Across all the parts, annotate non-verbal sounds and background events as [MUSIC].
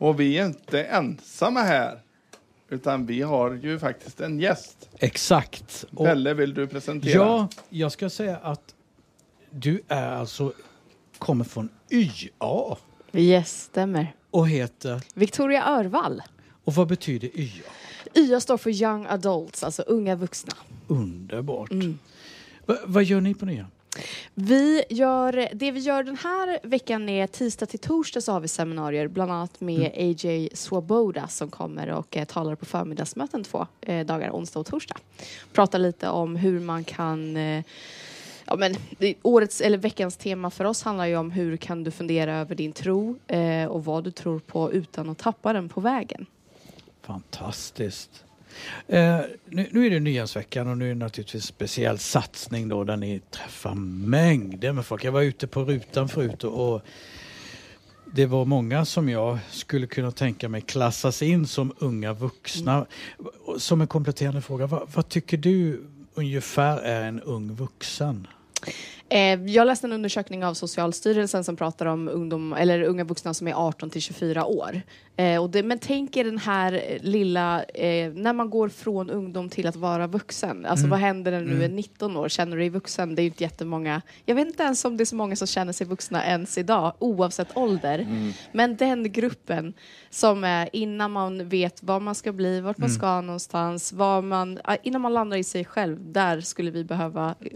Och vi är inte ensamma här. Utan vi har ju faktiskt en gäst. Exakt. Och, Pelle, vill du presentera? ja, jag ska säga att du är alltså, kommer från YA Yes, stämmer. och heter, Victoria Örvall. och vad betyder YA? YA står för Young Adults, alltså unga vuxna. Underbart. Mm. Va, vad gör ni på nya? Vi gör, det vi gör den här veckan är tisdag till torsdag så har vi seminarier bland annat med AJ Swoboda som kommer och eh, talar på förmiddagsmöten två eh, dagar, onsdag och torsdag. Pratar lite om hur man kan eh, Ja, men, årets, eller veckans tema för oss handlar ju om hur kan du fundera över din tro eh, och vad du tror på utan att tappa den på vägen. Fantastiskt. Eh, nu, nu är det Nyhetsveckan och nu är det naturligtvis en speciell satsning då där ni träffar mängder med folk. Jag var ute på rutan förut och, och det var många som jag skulle kunna tänka mig klassas in som unga vuxna. Som en kompletterande fråga, vad, vad tycker du ungefär är en ung vuxen? Eh, jag läste en undersökning av Socialstyrelsen som pratar om ungdom, eller unga vuxna som är 18 till 24 år. Eh, det, men tänk er den här lilla, eh, när man går från ungdom till att vara vuxen. Alltså Mm. vad händer när du Mm. är 19 år? Känner du dig vuxen? Det är ju inte jättemånga. Jag vet inte ens om det är så många som känner sig vuxna ens idag, oavsett ålder. Mm. Men den gruppen som är innan man vet vad man ska bli, vart man Mm. ska någonstans, vad man, innan man landar i sig själv, där skulle vi behöva eh,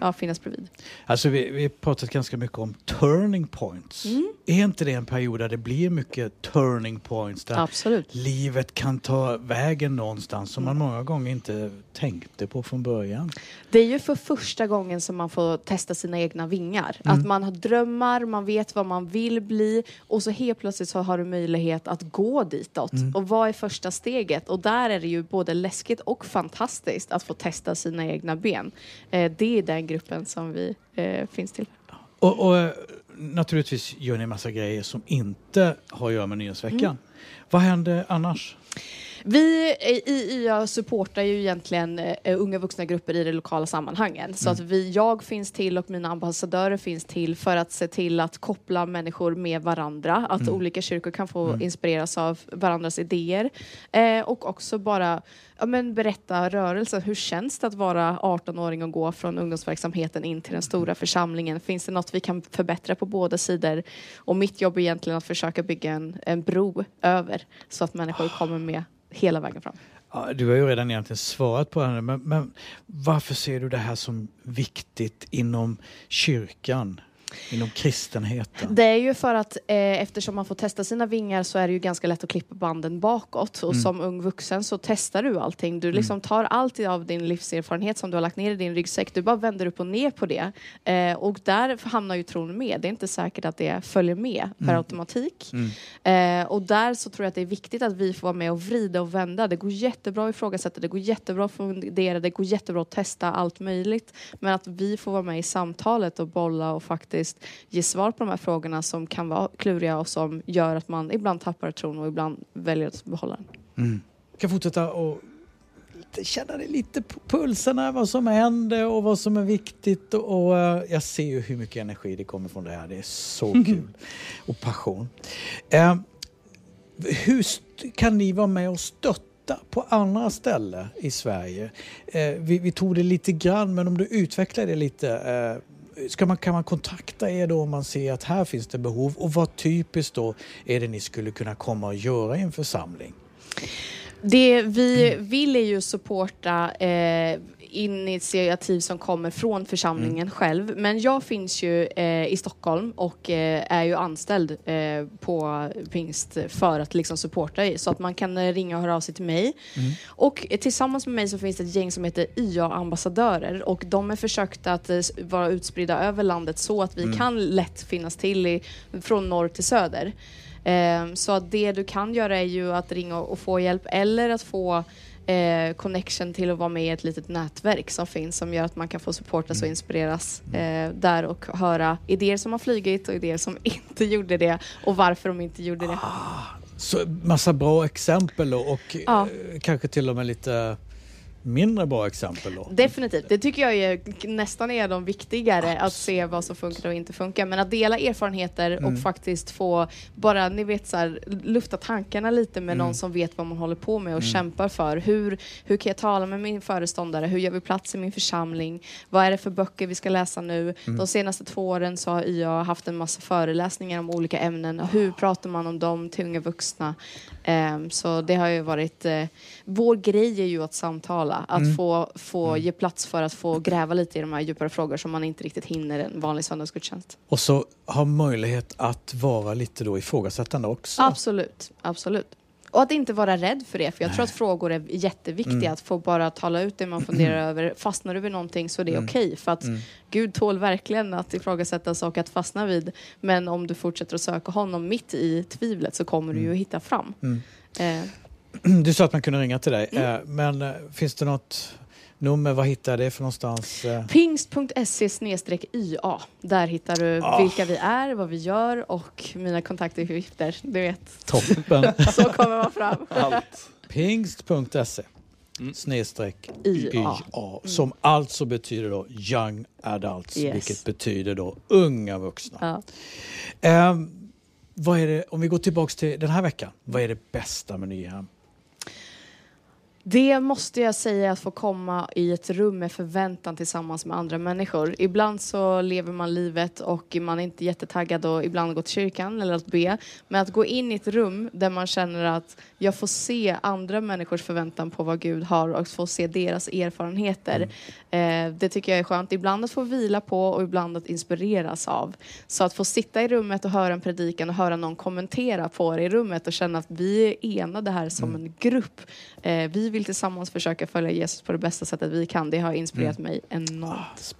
ja, finnas bredvid. Alltså vi, vi har pratat ganska mycket om turning points. Mm. Är inte det en period där det blir mycket turning points? Där Absolut. livet kan ta vägen någonstans som man många gånger inte tänkte på från början. Det är ju för första gången som man får testa sina egna vingar. Att man har drömmar, man vet vad man vill bli och så helt plötsligt så har du möjlighet att gå ditåt. Och vad är första steget? Och där är det ju både läskigt och fantastiskt att få testa sina egna ben. Eh, det är den gruppen som vi eh, finns till. Och, och eh, naturligtvis gör ni massa grejer som inte har att göra med Nyhetsveckan. Vad händer annars? Vi i YA supportar ju egentligen eh, unga vuxna grupper i de lokala sammanhangen. Så att vi, jag finns till och mina ambassadörer finns till för att se till att koppla människor med varandra. Att olika kyrkor kan få inspireras av varandras idéer. Eh, och också bara ja, men berätta rörelsen. Hur känns det att vara 18-åring och gå från ungdomsverksamheten in till den stora församlingen? Finns det något vi kan förbättra på båda sidor? Och mitt jobb är egentligen att försöka bygga en, en bro över så att människor kommer med hela vägen fram. Ja, du har ju redan egentligen svarat på det, men, men varför ser du det här som viktigt inom kyrkan, inom kristenheten? Det är ju för att eh, eftersom man får testa sina vingar så är det ju ganska lätt att klippa banden bakåt. Och som ung vuxen så testar du allting. Du liksom tar allt av din livserfarenhet som du har lagt ner i din ryggsäck. Du bara vänder upp och ner på det. Eh, och där hamnar ju tron med. Det är inte säkert att det följer med per automatik. Eh, och där så tror jag att det är viktigt att vi får vara med och vrida och vända. Det går jättebra att ifrågasätta, det går jättebra att fundera, det går jättebra att testa allt möjligt. Men att vi får vara med i samtalet och bolla och faktiskt ge svar på de här frågorna som kan vara kluriga och som gör att man ibland tappar tron och ibland väljer att behålla den. Jag kan fortsätta och känna det lite på pulsen här, vad som händer och vad som är viktigt. Och, och eh, jag ser ju hur mycket energi det kommer från det här. Det är så [LAUGHS] kul. Och passion. Eh, hur kan ni vara med och stötta på andra ställen i Sverige? Eh, vi, vi tog det lite grann, men om du utvecklar det lite. Eh, Ska man, kan man kontakta er då om man ser att här finns det behov? Och vad typiskt då är det ni skulle kunna komma och göra i en församling? Det vi vill är ju supporta eh, initiativ som kommer från församlingen själv. Men jag finns ju eh, i Stockholm och eh, är ju anställd eh, på Pingst för att liksom supporta i. Så att man kan eh, ringa och höra av sig till mig. Och eh, tillsammans med mig så finns det ett gäng som heter YA-ambassadörer och de är försökt att eh, vara utspridda över landet så att vi kan lätt finnas till i, från norr till söder. Ehm, Så att det du kan göra är ju att ringa och få hjälp eller att få eh, connection till att vara med i ett litet nätverk som finns som gör att man kan få supportas och inspireras eh, där och höra idéer som har flugit och idéer som [LAUGHS] inte gjorde det och varför de inte gjorde det. Så massa bra exempel då, och Ja. eh, kanske till och med lite mindre bra exempel då. Definitivt. Det tycker jag är, nästan är de viktigare, att se vad som funkar och inte funkar. Men att dela erfarenheter Mm. och faktiskt få, bara ni vet så här, lufta tankarna lite med Mm. någon som vet vad man håller på med och kämpar för. Hur, hur kan jag tala med min föreståndare? Hur gör vi plats i min församling? Vad är det för böcker vi ska läsa nu? Mm. De senaste två åren så har YA haft en massa föreläsningar om olika ämnen. Hur pratar man om dem till unga vuxna? Ehm, så det har ju varit, eh, vår grej är ju att samtala, att Mm. få, få ge plats för att få gräva lite i de här djupare frågor som man inte riktigt hinner en vanlig söndagsgudstjänst. Och så ha möjlighet att vara lite då ifrågasättande också. Absolut, absolut. Och att inte vara rädd för det, för jag tror att frågor är jätteviktiga. Mm. Att få bara tala ut det man funderar [CLEARS THROAT] över. Fastnar du vid någonting så är det Mm. okej. För att Mm. Gud tål verkligen att ifrågasättas och att fastna vid. Men om du fortsätter att söka honom mitt i tvivlet så kommer du ju att hitta fram. Mm. Eh, [CLEARS THROAT] Du sa att man kunde ringa till dig, Mm. eh, men eh, finns det något nummer? Vad hittar jag det för någonstans? eh? Pingst.se YA. Där hittar du Ah. vilka vi är, vad vi gör och mina kontaktuppgifter. Du vet, Toppen! [LAUGHS] så kommer man fram. Allt. Pingst.se Mm. snedstreck YA. YA som alltså betyder då Young Adults Yes. vilket betyder då unga vuxna. Ja. Ehm, vad är det, om vi går tillbaks till den här veckan, vad är det bästa med Nyhem? Det måste jag säga att få komma i ett rum med förväntan tillsammans med andra människor. Ibland så lever man livet och man är inte jättetaggad och ibland gå till kyrkan eller att be. Men att gå in i ett rum där man känner att jag får se andra människors förväntan på vad Gud har och få se deras erfarenheter. Eh, det tycker jag är skönt. Ibland att få vila på och ibland att inspireras av. Så att få sitta i rummet och höra en predikan och höra någon kommentera på det i rummet och känna att vi är enade här som en grupp. Eh, vi vill tillsammans försöka följa Jesus på det bästa sättet vi kan. Det har inspirerat mig enormt.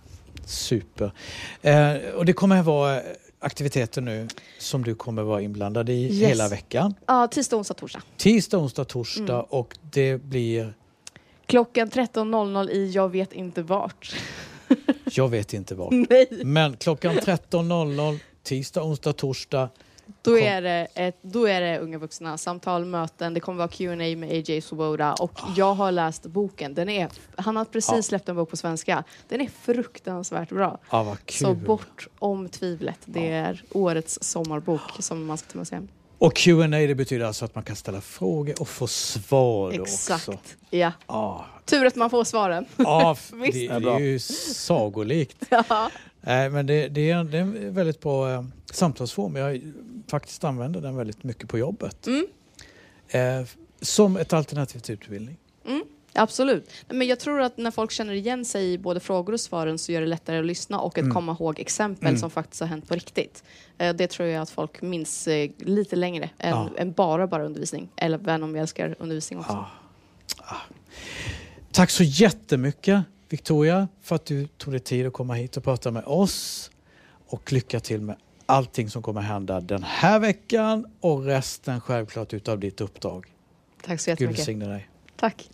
Super. Eh, och det kommer att vara aktiviteter nu som du kommer vara inblandad i Yes. hela veckan. Ja, tisdag, onsdag, torsdag. Tisdag, onsdag, torsdag Mm. och det blir, Klockan 13.00 i Jag vet inte vart. jag vet inte vad. [LAUGHS] Nej. Men klockan 13.00 tisdag, onsdag, torsdag. Då är, det ett, då är det unga vuxna samtal, möten, det kommer vara Q&A med AJ Swoboda och jag har läst boken. Den är, han har precis Ja. släppt en bok på svenska. Den är fruktansvärt bra. Ah, vad kul. Så bort om tvivlet. Det är årets sommarbok som man ska ta med sig hem. Och Q&A det betyder alltså att man kan ställa frågor och få svar Exakt. också. Ja. Ah, Tur att man får svaren. ah, [LAUGHS] det, Det är ju sagolikt. ja. Nej, men det, det, är, det är en väldigt bra eh, samtalsform. Jag faktiskt använder den väldigt mycket på jobbet. Mm. Eh, som ett alternativ till utbildning. Absolut. Nej, Men jag tror att när folk känner igen sig i både frågor och svaren så gör det lättare att lyssna och att Mm. komma ihåg exempel Mm. som faktiskt har hänt på riktigt. Eh, Det tror jag att folk minns eh, lite längre än, Ja. än bara bara undervisning. Eller även om jag älskar undervisning också. Ah. Ah. Tack så jättemycket Victoria för att du tog dig tid att komma hit och prata med oss. Och lycka till med allting som kommer hända den här veckan och resten självklart utav ditt uppdrag. Tack så Gud jättemycket. välsigne dig. Tack.